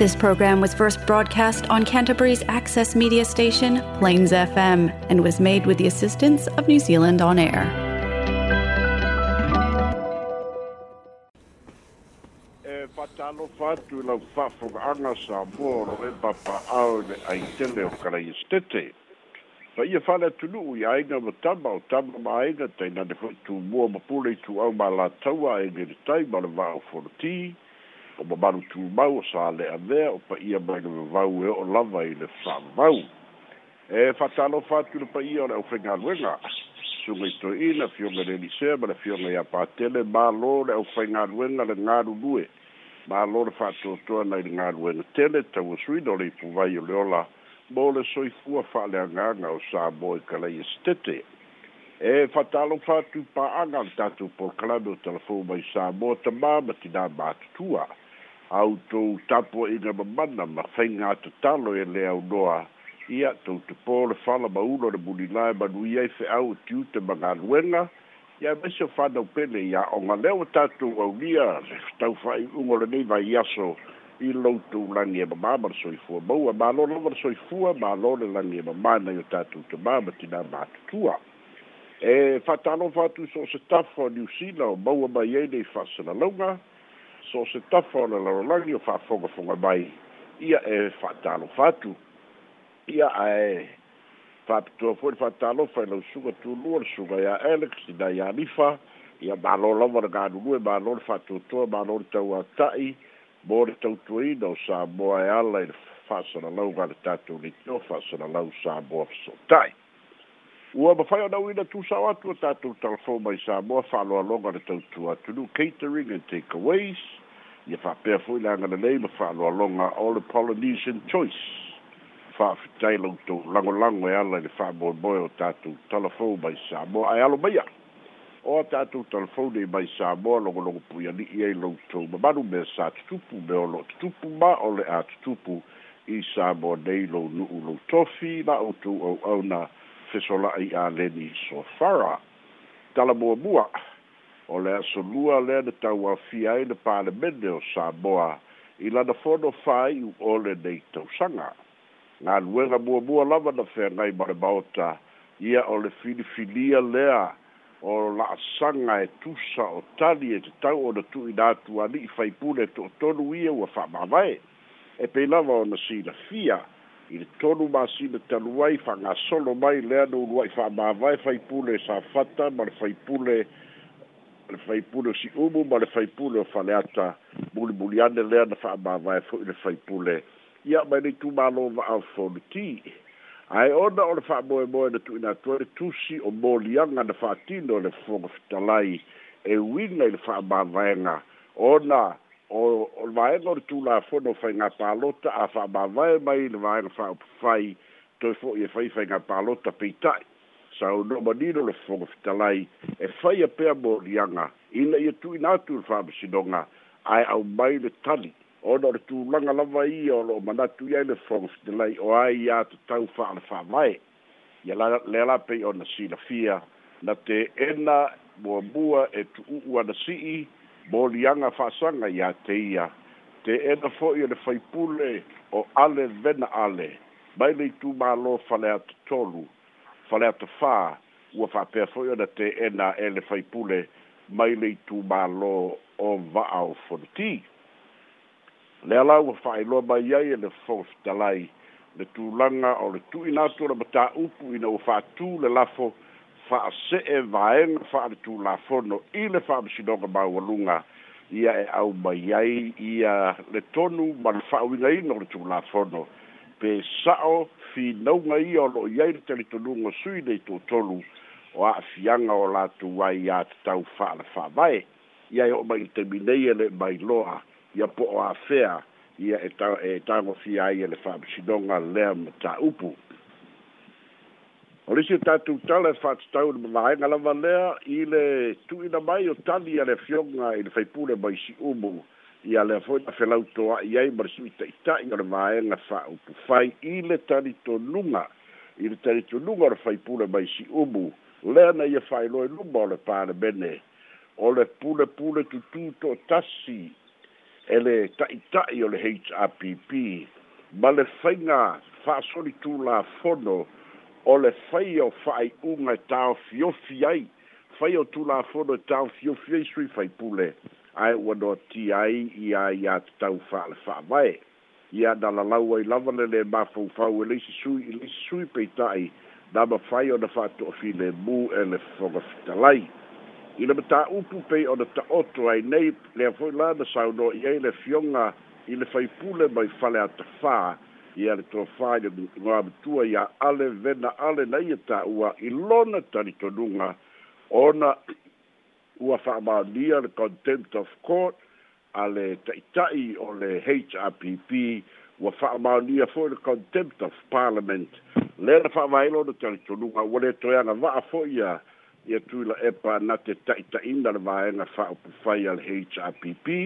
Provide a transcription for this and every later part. This program was first broadcast on Canterbury's access media station, Plains FM, and was made with the assistance of New Zealand On Air. ia ma tama o tama ma tu mua ma pule tu au ma la taua e ngere tai ma le vau o mamalu tumau o sa leavea o paia mai le vavau e o'o lava i le fa'avavau e fa'atalofa atu pa ia o le ʻaufaigaluega suga itoiina fioga lelisea ma le fioga iā patele mālō le ʻaufaigaluega le galulue mālō le fa'atoatoa nai le galuega tele taua suina o le ipuvai o le ola mo le soifua fa'aleagaga o sa mo i kalaia setete e fa'atalofa e e atu pa'aga le tatou polokalame o talafou mai sa mo tamā ma tinā matutua au tou tapo iga mamana ma faiga tatalo e le aunoa ia tou tupō le fala maulo le mulila e manui ai feʻau e tiute ma galuega ia maisi o fanau pele ia oga lea ua tatou aulia le tau faaiʻuga lenei vai aso i loutou lagi e mamā ma le soifua maua malo lava le soifua malo le lagi e mamā nai o tatou tamā ma tinā matutua e faatalofa atu so o se tafa o niusila o maua mai ai nei faasalalauga so se tafa o le lalolagi o fa'afogafoga mai ia e fa'atalofa atu ia ae fa'apitoa fo'i le fa'atalofa i lausuga tulua le suga iā alex ina iā lifa ia mālo lava le galulue mālo le fa'atoatoa mālo le tauata'i mo le tautuaina o sa moa e ala i le fa'asalalau ga le tatou leitio fa'asalalau sa moa feso'ota'i ua mafai ona uina tusao atu o tatou talafo mai sa moa fa'aloaloga le tautu atunu catering and takeaways ia fa'apea foi lagana lei ma fa'aloaloga all the polynesian choice fa'afitai loutou lagolago e ala i le fa'amoemoe o tatou talafo mai sa moa ae alo maia o tatou talafo nei mai sa moa logologo pui ali'i ai loutou mamanu mea sa tutupu me olo tutupu ma o le a tutupu i sa moa nei lou nu'u lou tofi la outou au'auna au fesola'i a leni sofara talamuamua o le asolua lea na tauafia e ai le palemene o saboa i lana fono fa'ai'u ole nei tausaga galuega muamua lava na feagai ma le maota ia o le filifilia lea o la'asaga e tusa o tali e tatau ona tu'ina atu ali'i faipule to'otolu ia ua fa'amavae e pei lava ona silafia i le tonu masina talu ai fa'agasolo mai lea noulu ai fa'amāvae faipule safata ma le faipule le faipule o si'umu ma le faipule o faleata mulimuli ane lea na fa'amāvae fo'i le faipule ia mai lei tumālo va'ao foliti ae ona o le fa'amoemoe na tu'ina atua le tusi o moliaga na fa'atino le fogafitalai e uiga i le fa'amāvaega ona o o vai no tu la fo no fai nga palota a fa ba vai mai le vai fa fai to fo e fai fai nga palota pita sa o no ba dino le fo fitalai e fai a pe bo rianga ina ye tu ina tu fa sidonga ai au mai le tali o no tu langa la vai o lo mana tu ye le fo fitalai o ai ya tu tau fa al fa mai ya la le la pe o na si la fia na te ena bua bua e tu u na si molianga fa'asaga iā te ia te eda fo'i o le faipule o ale vena ale mai le itumālo faleatotolu faleatofā ua fa'apea fo'i ona te ena e le faipule mai le itumālo o va'ao folotī lea la ua fa'ailoa mai ai e le fofitalai le tulaga o le tu'ina atu o le matā'upu ina ua fa'atū le lafo fa'asee vaega fa'aletulafono i le fa'amasinoga maualuga ia e au mai ai ia le tonu ma le fa'auigaina o le tulafono pe sa'o finauga ia o lo'o iai le talitonuga sui nei totolu o a'afiaga o latou ai iā tatau fa'ale fa'avae ia e o'omai e le taminaia le mailoa ia po o afea ia e tagofia e ai e le fa'amasinoga lea ma ta'upu O e le si tatu tala fat tau de mai ngala valea ile tu ina mai o tali ale fionga il fai pure mai si umu ia le foi na fela uto a iai mar si ita ita ina le mai nga fa u pu fai ile tali to lunga ile tali to lunga o fai pure mai si umu le na ia fai e loe lunga o le pare bene o le pule pule tu tu to tasi ele ta ita i o le HRPP ma le fai nga fa soli tu la fono o le fai o fa'aiʻuga tau taofiofi ai fai o tulafono e taofiofi ai sui faipule ae ua noatia ai ia iā tatau fa'ale fa'avae ia na lalau ai lava le lē mafaufau e leisi sui i e leisi sui peita'i na mafai ona fa'ato'afi lemū e le foga fitalai i le mataupu pei ona ta'oto ai nei lea fo'i la na saunoa'i ai le fioga i le faipule mai fale atafā ia le tofā i le mutuga matua ia ale vena ale na ia e tāua i lona talitonuga ona ua fa'amaonia le contempt of court a le ta'ita'i o le hrpp ua fa'amaonia fo'i le contempt of parliament le na fa'amailo ona talitonuga ua letoeaga va'a fo'i a ia tuila epa na te ta'ita'ina le vaega fa'aupufai a le hrpp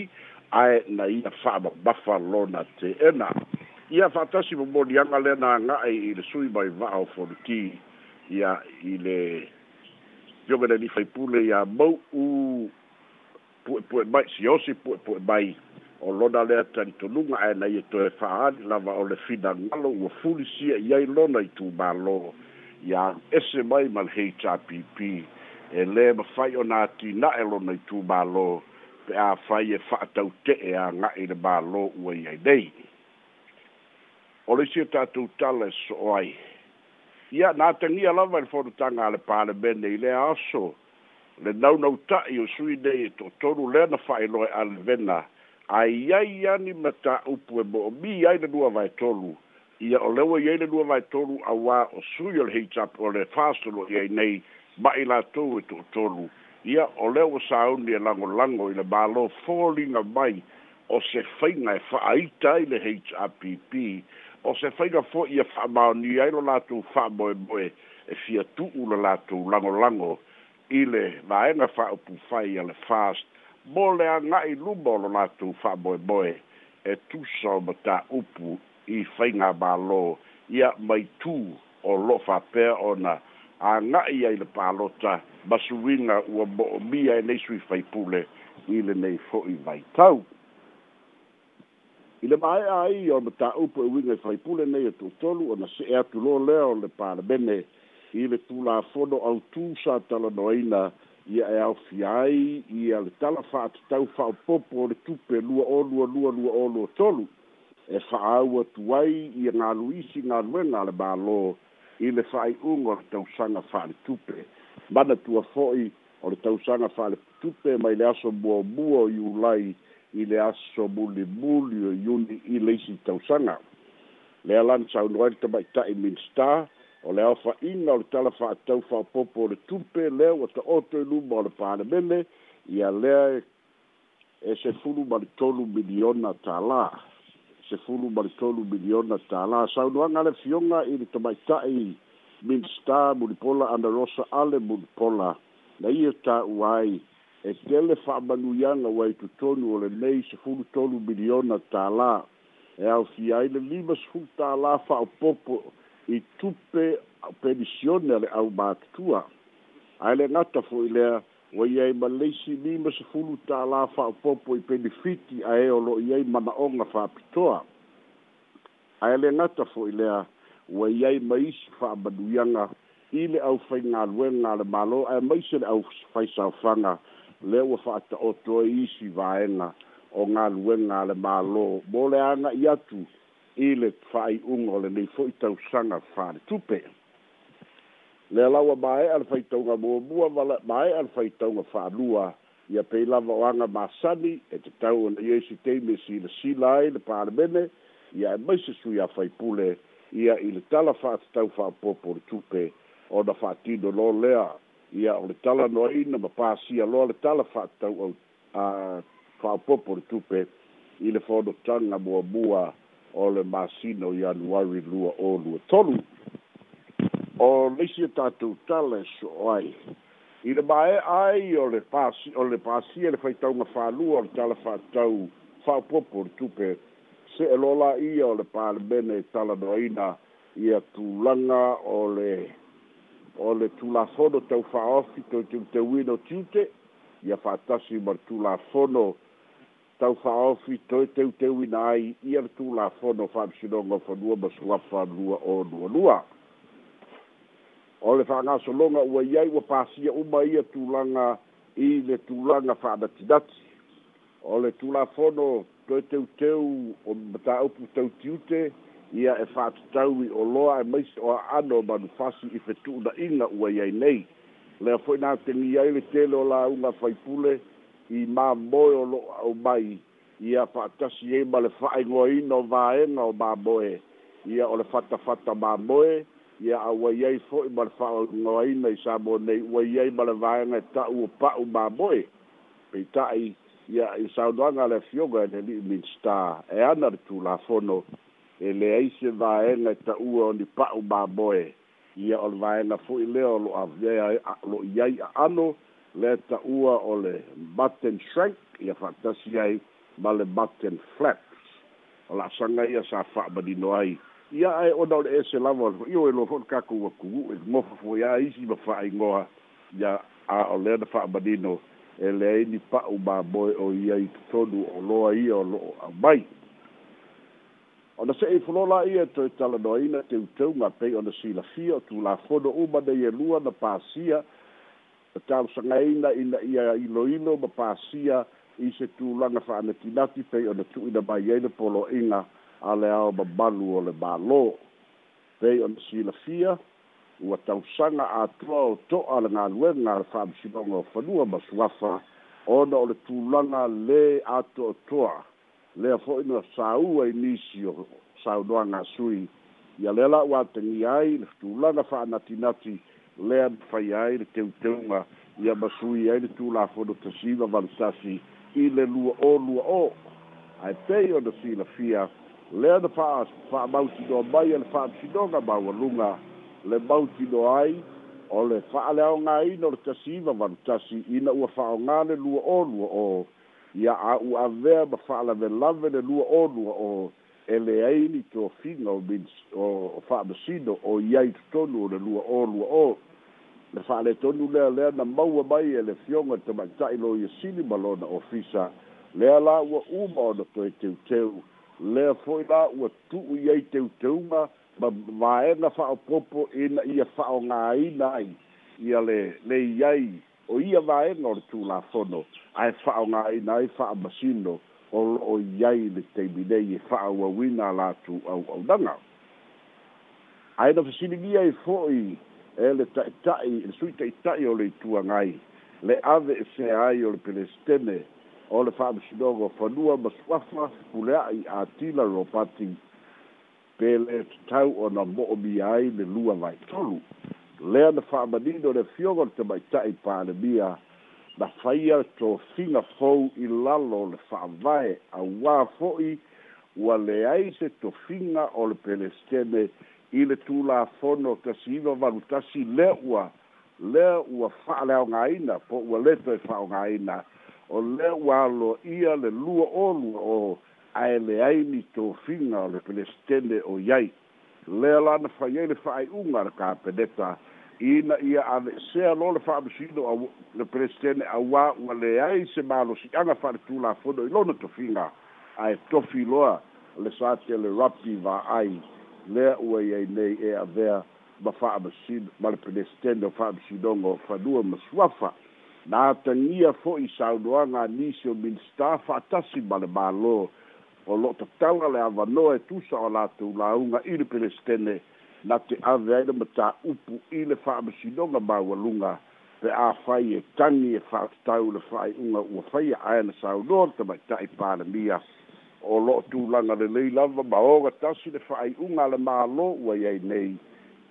ae na ia fa'amabafa lona te ena ia fa'atasi momolianga lea na aga'i i le sui mai va'ao foliki ia i le piogelelifai pule ia mau u pu'epu'e mai siosi pu'epu'e mai o lona lea talitonuga ae na ia e toe fa'aali lava o le finagalo ua fuli sia i ai lona i tumālō ia ese mai ma le hpp e lē mafai ona atina'e lona i tumālō pe a fai e fa'atau te'e agaʻi le mālō ua i ai nei o le isi o tatou tala e soo ai ia na atagia lava i le fonotaga a le palemene i lea aso le naunauta'i o sui nei e toʻatolu lea na fa'ailoa e alevena aiai ani ma taupu e moʻomī ai le lua vaetolu ia o leua i ai le lua vaetolu auā o sui o le heitap o le fasoloi ai nei ma i latou e toʻatolu ia o lea ua sauni e lagolago i le mālō foliga mai o se faiga e fa'aita ai le happ o se faiga fo'i e fa'amaoni ai lo latou fa'amoemoe e fia tu'u le latou lagolago i le vaega fa'aupufai a le fast mo le aga'i luma o lo latou fa'amoemoe e tusa o mataupu i faiga mālō ia maitū o lo'o fapea ona aga'i ai le palota ma suiga ua mo'omia e nei sui faipule i lenei fo'i vaitau i le maea ai o matāupu e uiga i faipule nei e tuutolu ona see atu lo lea o le palemene i le tulafono autū sa talanoaina ia e aofia ai ia le tala fa'atatau fa'aopopo o le tupe lua olualualua olua tolu e fa'aau atu ai ia galu isi galuega a le mālō i le fa'ai'uga o le tausaga fa'aletupe manatua fo'i o le tausaga fa'aletupe mai le aso muaomua o iulai i le aso mulimuli o iuni i le isi tausaga lea lanasaunoai le tamaitaʻi minista o le aofaʻiga o le tala faatau faopoopo o le tupe lea ua taoto i e luma o le palemele ia lea e, e sefulu ma le tolu miliona tālā sefulu ma le tolu miliona tālā saunoaga le fioga i le tamaitaʻi minista mulipola ana rosa ale mulipola na ia taʻua ai e tele fa'amanuiaga uai totonu o lenei sefulu tolu miliona tālā e aofia ai le lima sefulu tālā fa'aopopo i tupe pedisione a le au matutua ae le gata fo'i lea ua iai ma leisi lima sefulu tālā fa'aopopo i penefiti ae o lo'o iai mana'oga fa'apitoa ae le gata fo'i lea ua iai ma isi fa'amanuiaga i le aufaigaluega a le mālō ae maise le aufaisaofaga le ua fa ata oto e isi vaena o ngā luenga le mālō mō le ana i atu i le whai unga o le nei fo i tau sanga whare tupe le lawa mai al fai tau ngā mua mua wala mai al fa tau ngā wha lua i a pei lava o anga māsani e te tau ana i eisi teime si le silai le pāre mene i ia e maise sui a fai pule i a i le tala wha tau wha popo le tupe o na wha tino lo lea ia o le tala noaina ma pasia loa le tala faatau au a faaopopo le tupe i le fonotaga muamua o le masina o ianuari lua ōlua tolu o leisi e tatou tala e so ai i le maeʻa ai o le pasi o le pasia le faitauga fālua o le tala faatau faaopopo le tupe se e lo laia o le palemene e tala noaina ia tulaga o le o le tulafono taufaofi toiteuteuina o tiute ia fa'atasi ma le tulafono taufaofi toiteuteuina ai ia le tulafono fa'amisinoga fanua ma suafa lua o lualua o le fa'agasologa ua iai ua pasia uma ia tu langa i le tu langa fa da tulaga fa'anatinati o le tulafono toiteuteu o matāupu tute ia e fa'atatau i o loa e maisi o a'ano manufasi i fetu'una'iga ua iai nei lea fo'i na tegi ai le tele o lauga faipule i mamoe o lo'o a'u mai ia fa'atasi ai e ma le fa'aigoaina o vaega o mamoe ia o le fatafata mamoe ia auai ai fo'i ma le fa'aigoaina i sa mo nei ua i ai ma le vaega e ta'u o pa'u mamoe peita'i ia i saunoaga le afioga e le li'i minstar e ana le tulafono e leai se vaega e taʻua o ni pa'u maboe ia o le vaega fo'i lea o loa lo i ai a'ano le taʻua o le button shrank ia fa'atasi ai ma le button flaps o la asaga ia sa fa'amalino ai ia ae ona o le ese lava ole foʻi o eloa e fo'i le kakou akuu'u e mofa fo ia isi ma fa'aigoa ia a o lea na fa'amalino e leai ni pa'u maboe o i ai totonu o loa ia o lo'o aumai ona se'i folola ia e toe talanoaina teuteuga pei ona silafia o tulafono uma nei elua na pasia e na talosagaina ina ia iloilo ma pasia i se tulaga fa'anatinati pei ona tu'uina mai ai le polo'iga a le ao ma balu o le mālō pei ona silafia ua tausaga atua o to'a le galuega le fa'amusinoga o fanua ma suafa ona o le tulaga lē atoatoa lea fo'i na sāua i nisi o saunoaga sui ia lea la uatagia ai le tulaga fa'anatinati lea na faia ai le teuteuga ia masui ai le tulafono tasiva valetasi i le lua o lua o ae pei ona silafia lea na fa fa'amautinoa mai a le fa'amisinoga maualuga le mautinoa ai o le fa'aleaogāina o le tasiva valetasi ina ua fa'aaogā le lua o lua o ia a'u avea ma fa'alavelave le lua onua o ele ai ni tofiga o mins o fa'amasino o iai totonu o le lua olua o le fa'aletonu lea lea na maua mai e le fioga tama'ita'i lo ia sili ma lona ofisa lea la ua uma ona toe teuteu lea fo'i la ua tu'u iai teuteuga ma vaega fa'aopopo ina ia fa'aogāina ai ia le leiai o ia vaega o le tulafono ae fa'aogāina ai fa'amasino o lo'o iai le taimi nei e fa'auauina a latu auaunaga ae na fesiligia i e fo'i e le ta'ita'i le sui ta'ita'i o le ituagai le ave e fea ai o le pelesteme o le fa'amasinoga fanua ma suafa pule'a'i atila ropati pe le tatau ona mo'omia ai le lua vaitolu lea na fa'amanino le fioga o le tamaita'i palemia na faia tofiga fou i lalo le fa'avae auā fo'i ua leai se tofiga o le pelestene i le tulafono tasiiva valutasi lea ua lea ua fa'aleaogāina po ua leto e fa'aogāina o lea ua aloa ia le lua olu o aeleai ni tofiga o le pelestene o iai lea la na faiai le fa'ai'uga le kapeneta ina ia ale sea lo le faamasino a le presidene auā ua leai se malosiaga faaletulafono i lona tofiga ae tofi loa le sa te le rapi vaai lea ua iai nei e avea ma faamasino ma le presidene o faamasinoga o fanua ma suafa na tagia fo'i saunoaga nisi o minista fa'atasi ma le malo o lo'o tatala le avanoa e tusa o latou lauga i le presidene na te ave ai le mata upu i le fa'amasinoga maualuga pe a fai e tagi e fa'atatau le fa'aiʻuga ua faia ae na saunoa le tamaita'i palemia o lo'o tulaga lelei lava ma oga tasi le fa'aiʻuga a le mālō ua iai nei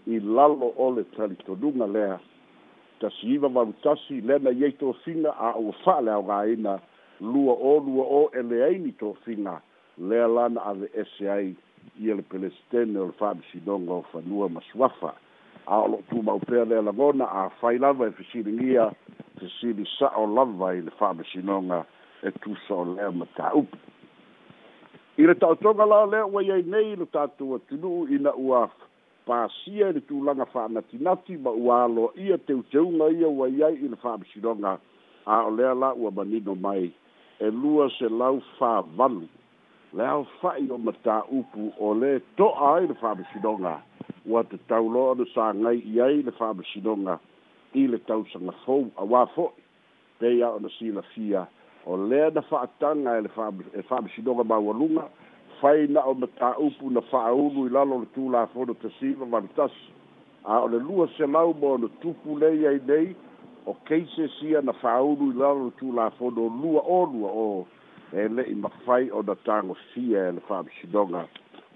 i lalo o le talitonuga lea tasi iva valutasi lea na iai tofiga a ua fa'aleaogāina lua o lua o e leai ni tofiga lea lana ave ese ai ia le pelestene o le faamisinoga o fanua ma suafa a o loo tumaupea lea lagona a fai lava e fesiligia fesili sa'o lava i le faamasinoga e tusao lea ma taupu i le ta'otoga lao lea ua iai nei lo tatou atunu'u ina ua pasia i le tulaga fa'anatinati ma ua aloa ia teuteuga ia ua iai i le faamasinoga a o lea la ua manino mai e lua se lau fāvalu le au fa'i o matā upu o lē to'a ai le fa'amasinoga ua tatauloa le sāgai i ai le fa'amasinoga i le tausagafou auā fo'i pei a ona silafia o lea na fa'ataga e le fae fa'amasinoga maualuga fai na o matā upu na fa'aulu i lalo le tulafono tasiva valetasi a o le lua selau mo ona tupu lei ai nei o keisesia na fa'aulu i lalo le tulafono lua olua o oh e le i mafai o na tango fia e le whaamishidonga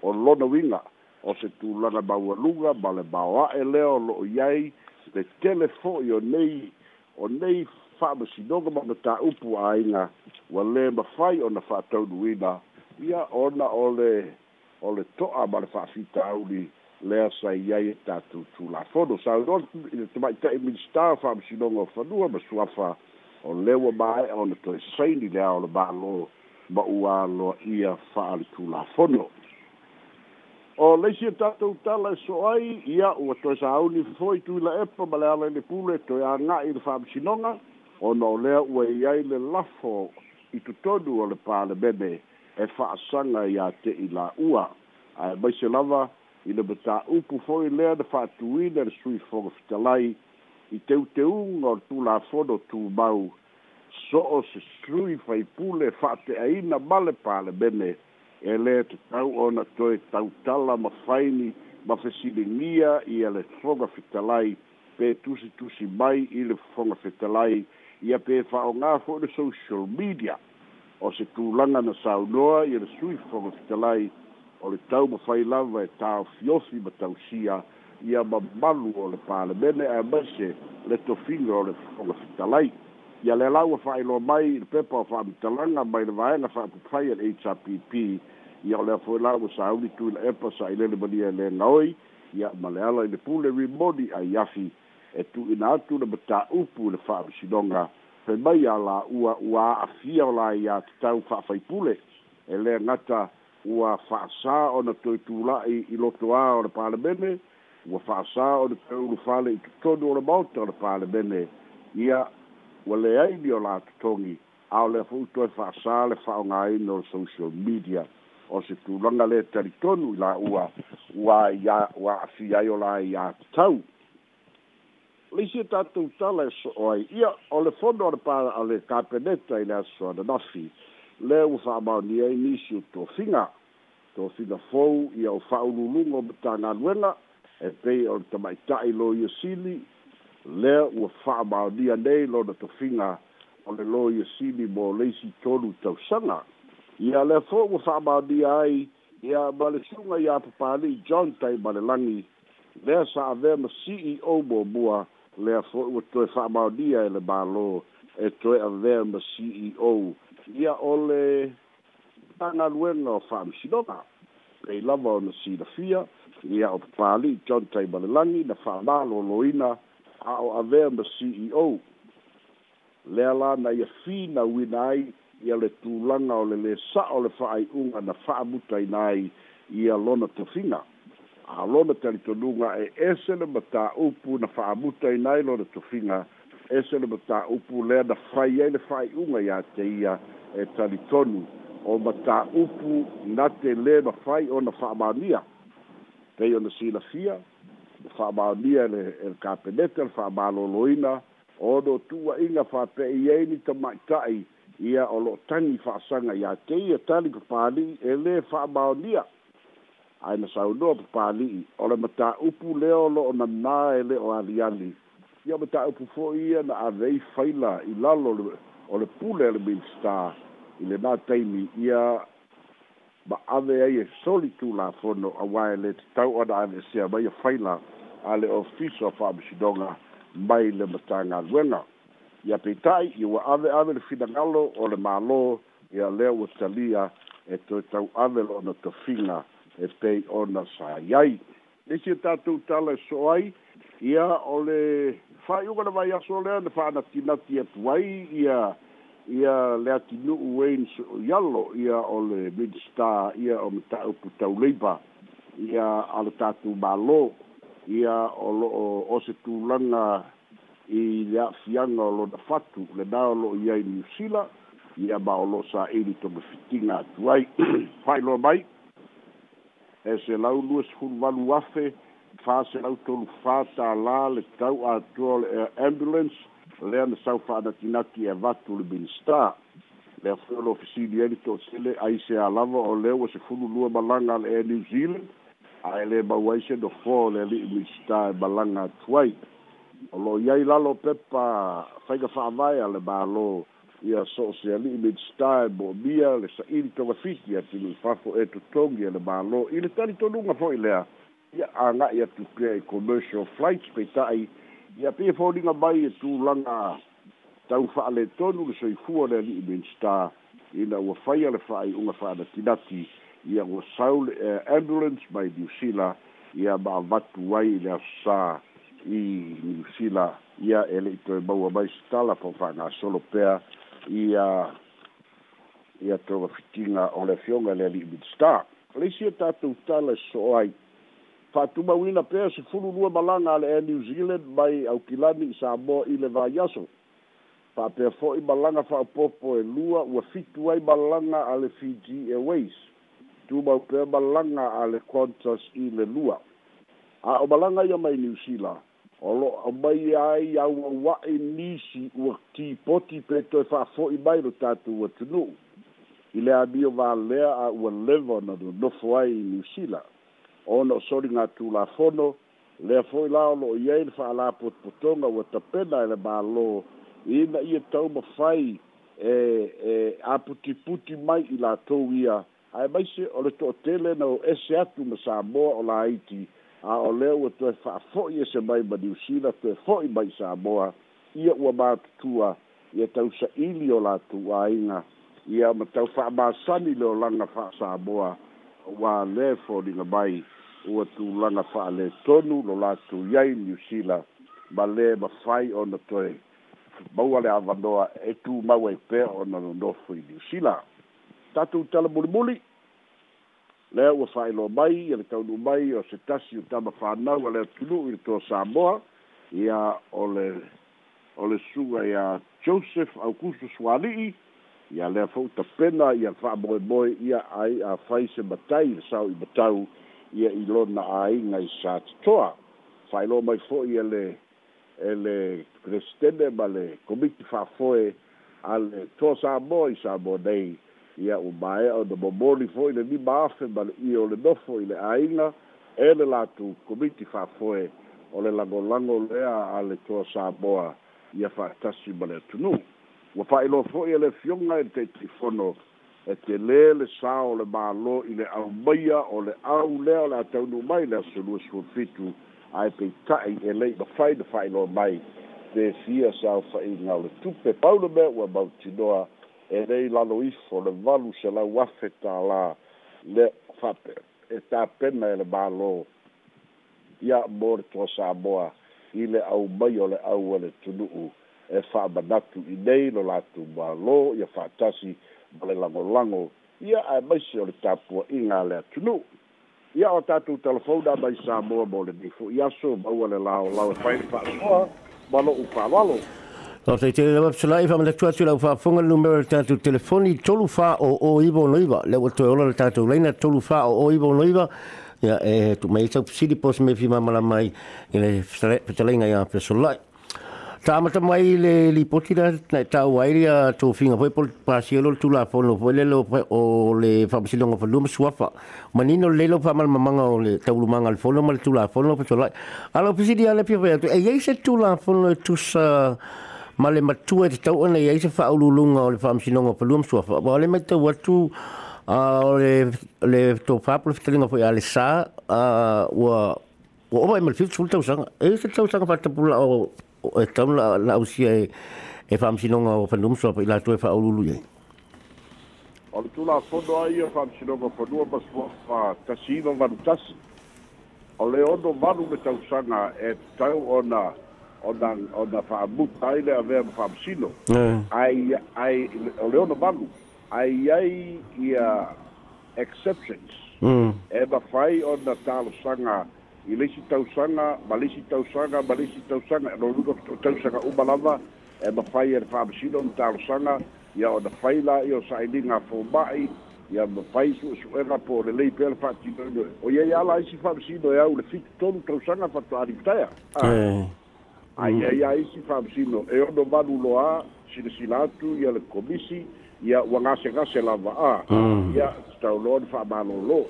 o lona winga o se tūlana maua lunga ma le maua e leo lo o iai le telefo i o nei o nei whaamishidonga ma ta upu a inga wa le mafai o na whaatau ia ona o le o le toa ma le whaafita auri lea sa iai e tatu tūlafono sa o i le tamaita e minister whaamishidonga o whanua ma suafa o lewa mai ona to saini le o le balo ba ua lo ia fa al tu la fono o le si tata utala so ai ia o to sa au ni foi tu la epa ma le ala ni pule to ia nga i le fam sinonga o no le ua ia i le lafo i tu todu o le pa le bebe e fa asanga ia te i la ua ai mai se lava i le bata upu foi lea de fa tuina le sui fonga fitalai i teu teu or tu la fodo tu mau so o se sui fai pule fate a ina male pale bene e te tau ona toi tau tala ma faini ma fesilingia i a le fitalai pe tusi tusi mai i le fonga fitalai i a pe fa o ngā fo le social media o se tu langa na sau noa i le sui fonga fitalai o le tau ma fai lava e tau fiofi ma tau sia ia mamalu o le palemene ae maise le tofiga o le faoga fitalai ia le lau a fa'ailoa mai i le pepa o fa'amitalaga mai le vaega fa'apupai a e le hpp ia o lea foi lau a sauli tui la epa sa'ilele malia e lega oi ia ma le ala i le pule rimoni ai afi e tu'uina atu le matā'upu i le fa'amisinoga pe mai a la ua ua a'afia o la ia tatau fa'afaipule e lē gata ua fa'asā ona toe tula'i i loto a o le palemene ua fa'asā o le peulu fale i totonu o le mauta o le palemene ia ua leai ni o la totogi a o le afo'u toe fa'asā le fa'aogāina o le social media o se tulaga le talitonu i la ua ua ia ua afia ai o la iā tatau leisia tatou tala e so'o ai ia o le fono o le pa a le kapeneta i le asoananafi le ua fa'amaonia i nisi o tofiga tofiga fou ia o fa'aululuga o matagaluega e pei o tamaita'i lo ia sili lea ua fa'amaonia nei lona tofiga o le lo ia sili mo leisi tolu tausaga ia lea fo ua fa'amaonia ai ia ma le suga iā papali'i john tai ma le lagi lea sa avea ma ceo muamua lea fo'i ua toe fa'amaonia e le mālō e toe avea ma ceo ia o le tagaluega o fa'amisinoga pei lava ona silafia ia o fali John Tay Balelangi na fa loina a o avea ma CEO le ala na ia fi na winai ia le tūlanga o le le sa o le whaai unga na wha amutai nai ia lona te whinga. A lona te li tonunga e ese le mata upu na wha amutai nai lona te whinga, ese le mata upu lea na whai e le whaai unga ia te ia e tali tonu. O mata upu na te le na whai o na wha amania pei ona silafia le fa'amaonia ele kapenete le fa'amaloloina o lo tuuaʻiga fa'ape'i ai ni tama'ita'i ia o lo'o tagi fa'asaga iā keia tali papali'i e lē fa'amaonia aena saunoa papali'i o le matā'upu lea o lo'o nanā e lē o aliali ia o matā'upu fo'i ia na avei faila i lalo o le pule a le minista i lenā taimi ia ma ave ai e soli tu la fono a wai le te tau ana ane sea mai a faila a le ofiso a whaamishidonga mai le matanga luenga. Ia peitai i wa ave ave le finangalo o le malo i a leo o talia e to tau ave lo na to finga e pei ona sa iai. Nisi e tatu tala e soai ia o le whaiunga na vai aso lea na whaana tinati e tuai ia... Ole ia le atinu'u ai so o ialo ia o le minister ia o mataupu tau leiba ia a le tatou mālō ia o lo'o o se tulaga i le a'afiaga o lona fatu lenā o lo'o iai niusila ia ma o lo'o sā'ili tomafitiga atu ai fa'ailoa mai e se lau lua sefulu valu afe fa se lau tolu fā tālā le tau atua o le air ambulance lea na sau fa'anatinaki e vatu le minista le afoi o lo ofisili ai toʻasele ai se alava o lea ua sefulu lua malaga a le air new zealand ae lē mau ai se dofo le ali'i minista e malaga atu ai o loo iai lalo pepa faiga fa'avae a le mālō ia so o se ali'i minista e moʻomia le sa'ili togafiki a tinui fafo e totogi e le mālō i le talitonuga fo'i lea ia aga'i atu pea i commercial flights peita'i ia pe folinga mai e tu langa tau fa le tonu le soi fu le ni ben sta ina wa fai le fai unga fa da tinati ia wa saul uh, ambulance by dusila ia ba vatu wai le sa i dusila ia ele to ba wa mai sta la fa na solo pea ia ia to fitinga o le fionga le ni ben sta le sia ta tu tala so ai faatumauina pea se fulu lua malaga a le air new zealand mai aukilani i sa moa i le vaiaso faapea fo'i malaga fa'apopo e lua ua fitu ai malaga a le fiji airways tumau pea malaga a le quantas i le lua a o malaga ia mai new zealand o lo'o mai ia ai auaua'i nisi ua tipoti pe toe fa'afo'i mai lo tatou ua tunu'u i le amio valea a ua leva na nonofo ai new zealand ona o soli gatulafono lea foi la o loo iai le faala potopotoga ua tapena e le mālō ina ia taumafai e e aputiputi mai i latou ia ae maise o le toʻatele na o ese atu ma samoa o laiti a o lea ua toe fa'afo'i ese mai ma niusila toe fo'i mai samoa ia ua matutua ia tausa'ili o latou āiga ia ma tau fa'amasani leolaga fa'asamoa ua lē foliga mai ua tulaga fa'ale tonu lo latou iai new sila ma lē ma fai ona toe maua le avanoa e tumau ai pea ona nonofo i new sila tatou tala mulimuli lea ua fa'ailo mai i le taunu mai o se tasi u tama fanau a lea tulu'u i le toa samoa ia o le o le suga ia joseph aukusu suali'i ia lea fou tapena ia fa'amoemoe ia ai afai se matai i le sao i matau ia i lona aiga i sa totoa faailo mai fo'i ele e le kristene ma le komiti fa'afoe a le toa samoa i samoa nei ia u maea ona momoli fo'i le lima afe ma le ia o le nofo i le aiga e le latu komiti fa'afoe o le lagolago lea a le toa samoa ia fa'atasi ma le atunuu ua fa'ailoa fo'i e le fioga e le taitifono e te lē le sa o le mālō i le aumaia o le au lea o le ataunu mai le asoluasuafitu ae peita'i e lei mafai na fa'ailoa mai pesia saufa'iga o le tupe paula mea ua mautinoa e nei lalo ifo le valu selau afe tālā le fape e tapena e le mālō ia mo le toa samoa i le aumai o le au a e le tunu'u e fa'amanatu i nei lo latou mālō ia fa'atasi ma le lagolago ia ae maisi o le tapuaʻiga a le atunuu ia o tatou telefona mai sa moa mo lenei foʻi aso ma ua le laolao e faile faasoa ma loʻu faalalo o taitele le mapasalaʻi faamaletu atu i lau faafoga le numero le tatou telefoni tolu faoo iva onoiva le ua toe ola le tatou laina tolu faoo iva onoiva ia e tumai tau pisili posi mai fimamalama ai i le fetalaiga ia pesolai Tā mata mai le li poti la, nai tā wairi a tō whinga poe pol pāsi olo tū la pono poe le lo poe o le whamasilonga pa luma suafa. Manino le lo pa mal mamanga o le tau lumanga le pono ma le tū la pono pa tōlai. Alo pisi di ala pia pia tu, e yei se tū la pono e tū sa ma le matua e te tau ana yei se whaululunga o le whamasilonga pa luma suafa. Wa le mai tau watu a o le le to fapo fitel no foi ale sa a o o vai mal fitel tau sanga e se tau sanga fatta pula o e tau la, la usia e, e wham sinonga o whanum soa pa ilatua e wha aululu e. O le tūla kondo ai e wham sinonga whanua ma sua wha tasi ino ngaru tasi. O le ono manu me tau sanga e tau ona ona ona fa mutta ile ave am fa sino ai ai leono bagu ai ai ia exceptions mm. e ba fai ona talo sanga i leisi tausaga ma leisi tausaga ma leisi tausaga loluga tausaga uma lava e mafai e le fa'amasino ma talosaga ia ona fai la i o sa'ailiga foma'i ia mafai su'esu'ega po lelei pea le fa'atinoino o iai ala isi fa'amasino e au le fitu tolu tausaga fato'alitaea ai ai mm. ai si e ono manu loa sile silatu ia le komisi ia ua gasegase lava a mm. ia tauloa ni fa'amalōlō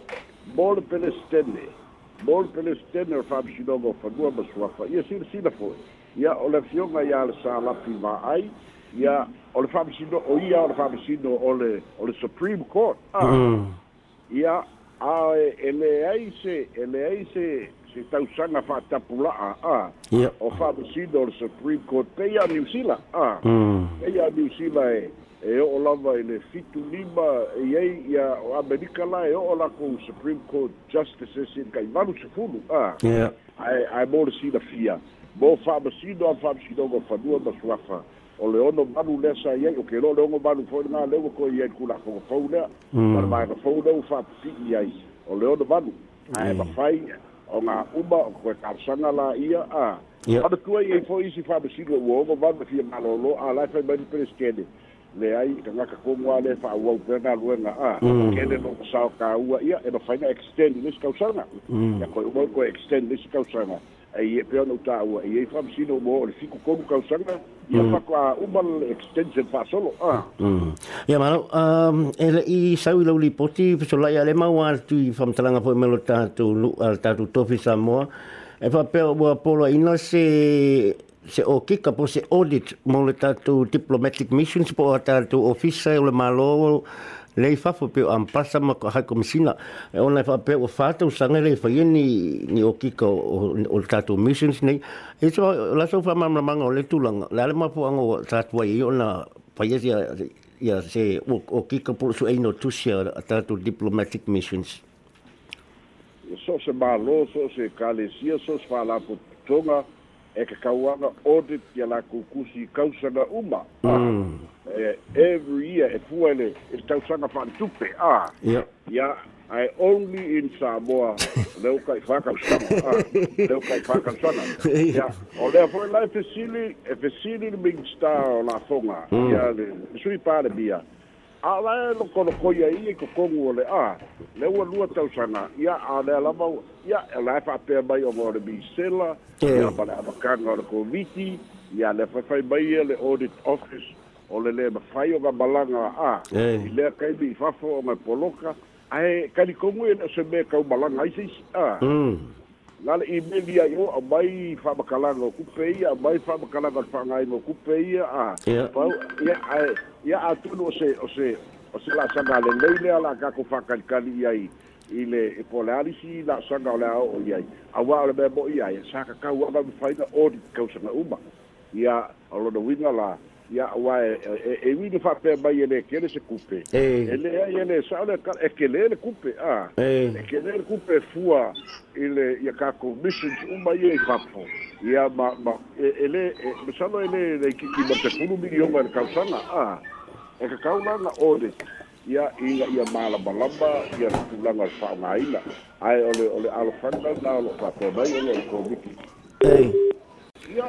mo le pelestene múltiples tene fa'amasinoga o fanua ma suafa ia silasila fo'i ia o le afioga iā le salafi ma'ai ia o le fa'amasino o ia o le fa'amasino o le o le supreme court ia ae e leai se e leai se se tausaga fa'atapula'a a o fa'amasino o le supreme court peia niusila a peia niusila e e o lava i le fitu lima i ai ia o amerika la e o lakou supreme court justices ese kai valu sefulu a ae ae mo le silafia mo fa'amasino a fa'amasinoga fanua ma suafa o le ono malu lea sa iai o ke lo le ogo malu foi le galeuga ko iai kulakogafou lea ma mm. le maegafou lea ua fa'apipi'i ai o le ono malu ae mafai o ga uma o koe kalasaga la ia a anatua iai foi isi fa'amasino ua ogo malu fia malōlō alae fai mai ni peleskene le ai ka ngaka ko mo ale fa wa pena lo na a ke le ah, mm. no sa ka u ia e no faina extend nis ka usana ya mm. ko mo ko extend nis ka usana e ye pe no ta u ye fa si no mo le fiku ko ka usana ia fa mm. ko u mal extension fa solo ah. um, e a ya ma um el i sa u lo li poti so la ya le ma wa tu i fa mtala nga po me lo ta tu lu al ta tu to fi sa mo e fa pe o polo inose se o kika po se audit mo le tatu diplomatic missions po o tatu ofisa o le malo lei fafo pe am pasa ma ha komisina e ona fa pe o fata o sanga le fa ni ni o kika o le tatu missions nei e so la so fa mam manga o le tulanga la le ma po ango tatu ai e ona fa yesi ya se o, kika po su ai tusia tatu diplomatic missions so se malo so se kalesia so se fala po tonga e kakau audit ia lakou kusi na uma mm. e every year e pua ele e tausaga fa'aletupe a ia I only in samoa leo kai fākausana leo kai fākausana ia o lea fo'i lae fesili e fesili mm. le migstar o lafoga ia le sui alleen lokolokoi ai i kokogu o le a le ua lua tausaga ia alea lava ia e lae faapea mai o le bisela ia ma le amakaga o le komiti ia le mai le audit office o le lē mafai o gamalaga a ah. fafo o poloka ae kalikogu i le o se mea kaumalaga a la le email a o amai faamakalaga o kupe ia amai faamakalaga o kupe ah. ia ia atunu o se o se o se laasaga a lelei lea la kako fakalikali i ai i le e polealisi laasaga o le aoo i ai aua o le mea mo'i ai sa kakau aga mafaina oli kausaga uma ia o lona uiga la ya wa e eh, e eh, eh, ni fa pe ba ele que ele se coupe e cupe ele é ele só e ke le le coupe a e ke le le coupe fua ele ya ka ko mission u commission uma ia papo ia ma ma e, ele e, só ele le que ki bate fundo milhão vai mi yo é ka sa na a e ka ka una na ode ya ia ya mala balamba ia tulanga fa na ila ai ole ole alfanda na lo fa pe ba papo mai ele comiki ei ia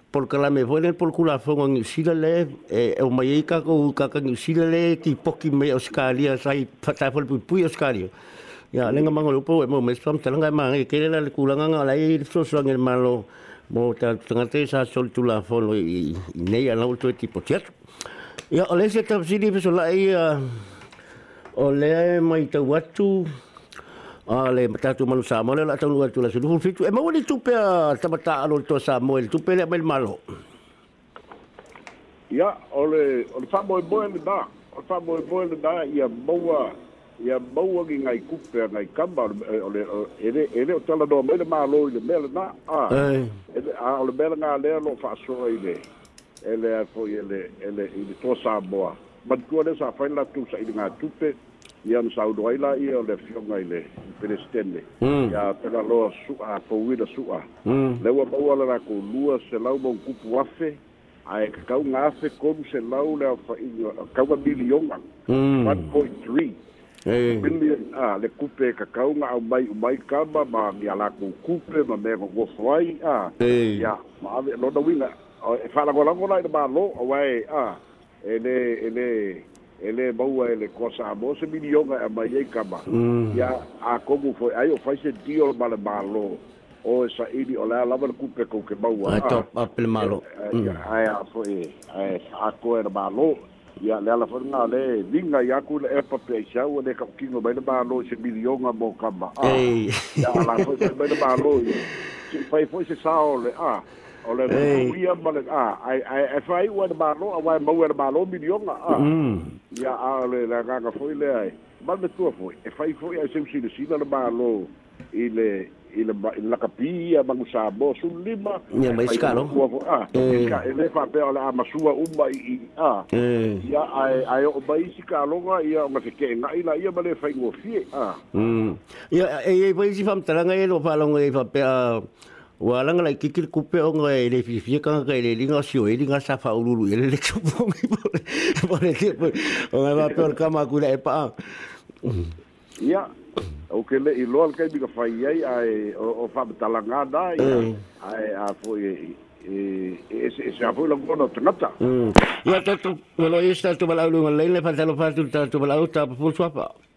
por que la me vuelve por que la fongo en Chile eh e o maica o caca en Chile le ti poki me oscaria sai pata por pu oscario ya lenga mango lupo e mo me som tanga mango que quiere la culanga la i e so so en el malo mo ta tanga te sa sol tu la folo i nei al auto tipo cierto ya ole se ta sidi so la i eh, ole mai Ale ah, tatu eh, ah, malu sa mo la tatu tu lah. su fitu emang boleh tu pe alu alo to sa ya, pe le mel malu. Ya ole ole fa boy boy da. Ole fa boy boy da ia boa ia boa ki ngai kupe ngai kamba ole ele ele o tala do mele malo le mele na a. Ele a ole mele na le lo fa so ile. Ele a ile ele ile to sa boa. Matua le sa fa la tu sa ile ngai tupe. ia ona saudo ai laia o le afioga i le pelestene hmm. ia pela loa su'a pouina su'a hmm. le ua maua le lakou lua selau ma ukupu afe ae kakauga afe komu selau le aofaiakauga milioga hmm. million a le kupe kakauga aumai umai kama ma ia lakou kupe ma mea gogofo ai a ia ma ave lona uiga e faalagolago lai na malo auae a ele ele ele maua ele kosa mo se milionga a mai ai kama ia a foi ai o fai sentio o male malo o e saʻili o le a ah. lava le kupe kou ke maua ae pele malo ae a foi ae akoe le malo ia le ala foi ga le liga i aku le epa peaisau o le kaʻukiga mai le malo se milionga mo kama ia ala foi mai le malo fai foi se sa o le a o le ia ma le a ai ai e fai wa de malo a wa mo wa malo milionga a ya a le la ganga foi le ai ma me tu foi e fai foi ai sem sino sino le malo ile ile ile la capia ma sa bo su lima ne mai scalo a e le fa per la ma sua un mai a ya ai ai o mai scalo ga ia ma se che na ila ia ma le fai ngofie a mm ya e e poi si fam tranga e lo fa lo e fa per Wa lagi kikir kikil kupe o ngai e le fifia ka ngai e le linga sio e linga sa fa ululu ele le chupongi o ngai va kama kula e pa. Ya, o le i loal kai bika fai ai ai o fa talanga da mm. ai a fo e, e lo Ya mm. tatu, tu balau lu ngai le fa talo fa tu tatu balau apa?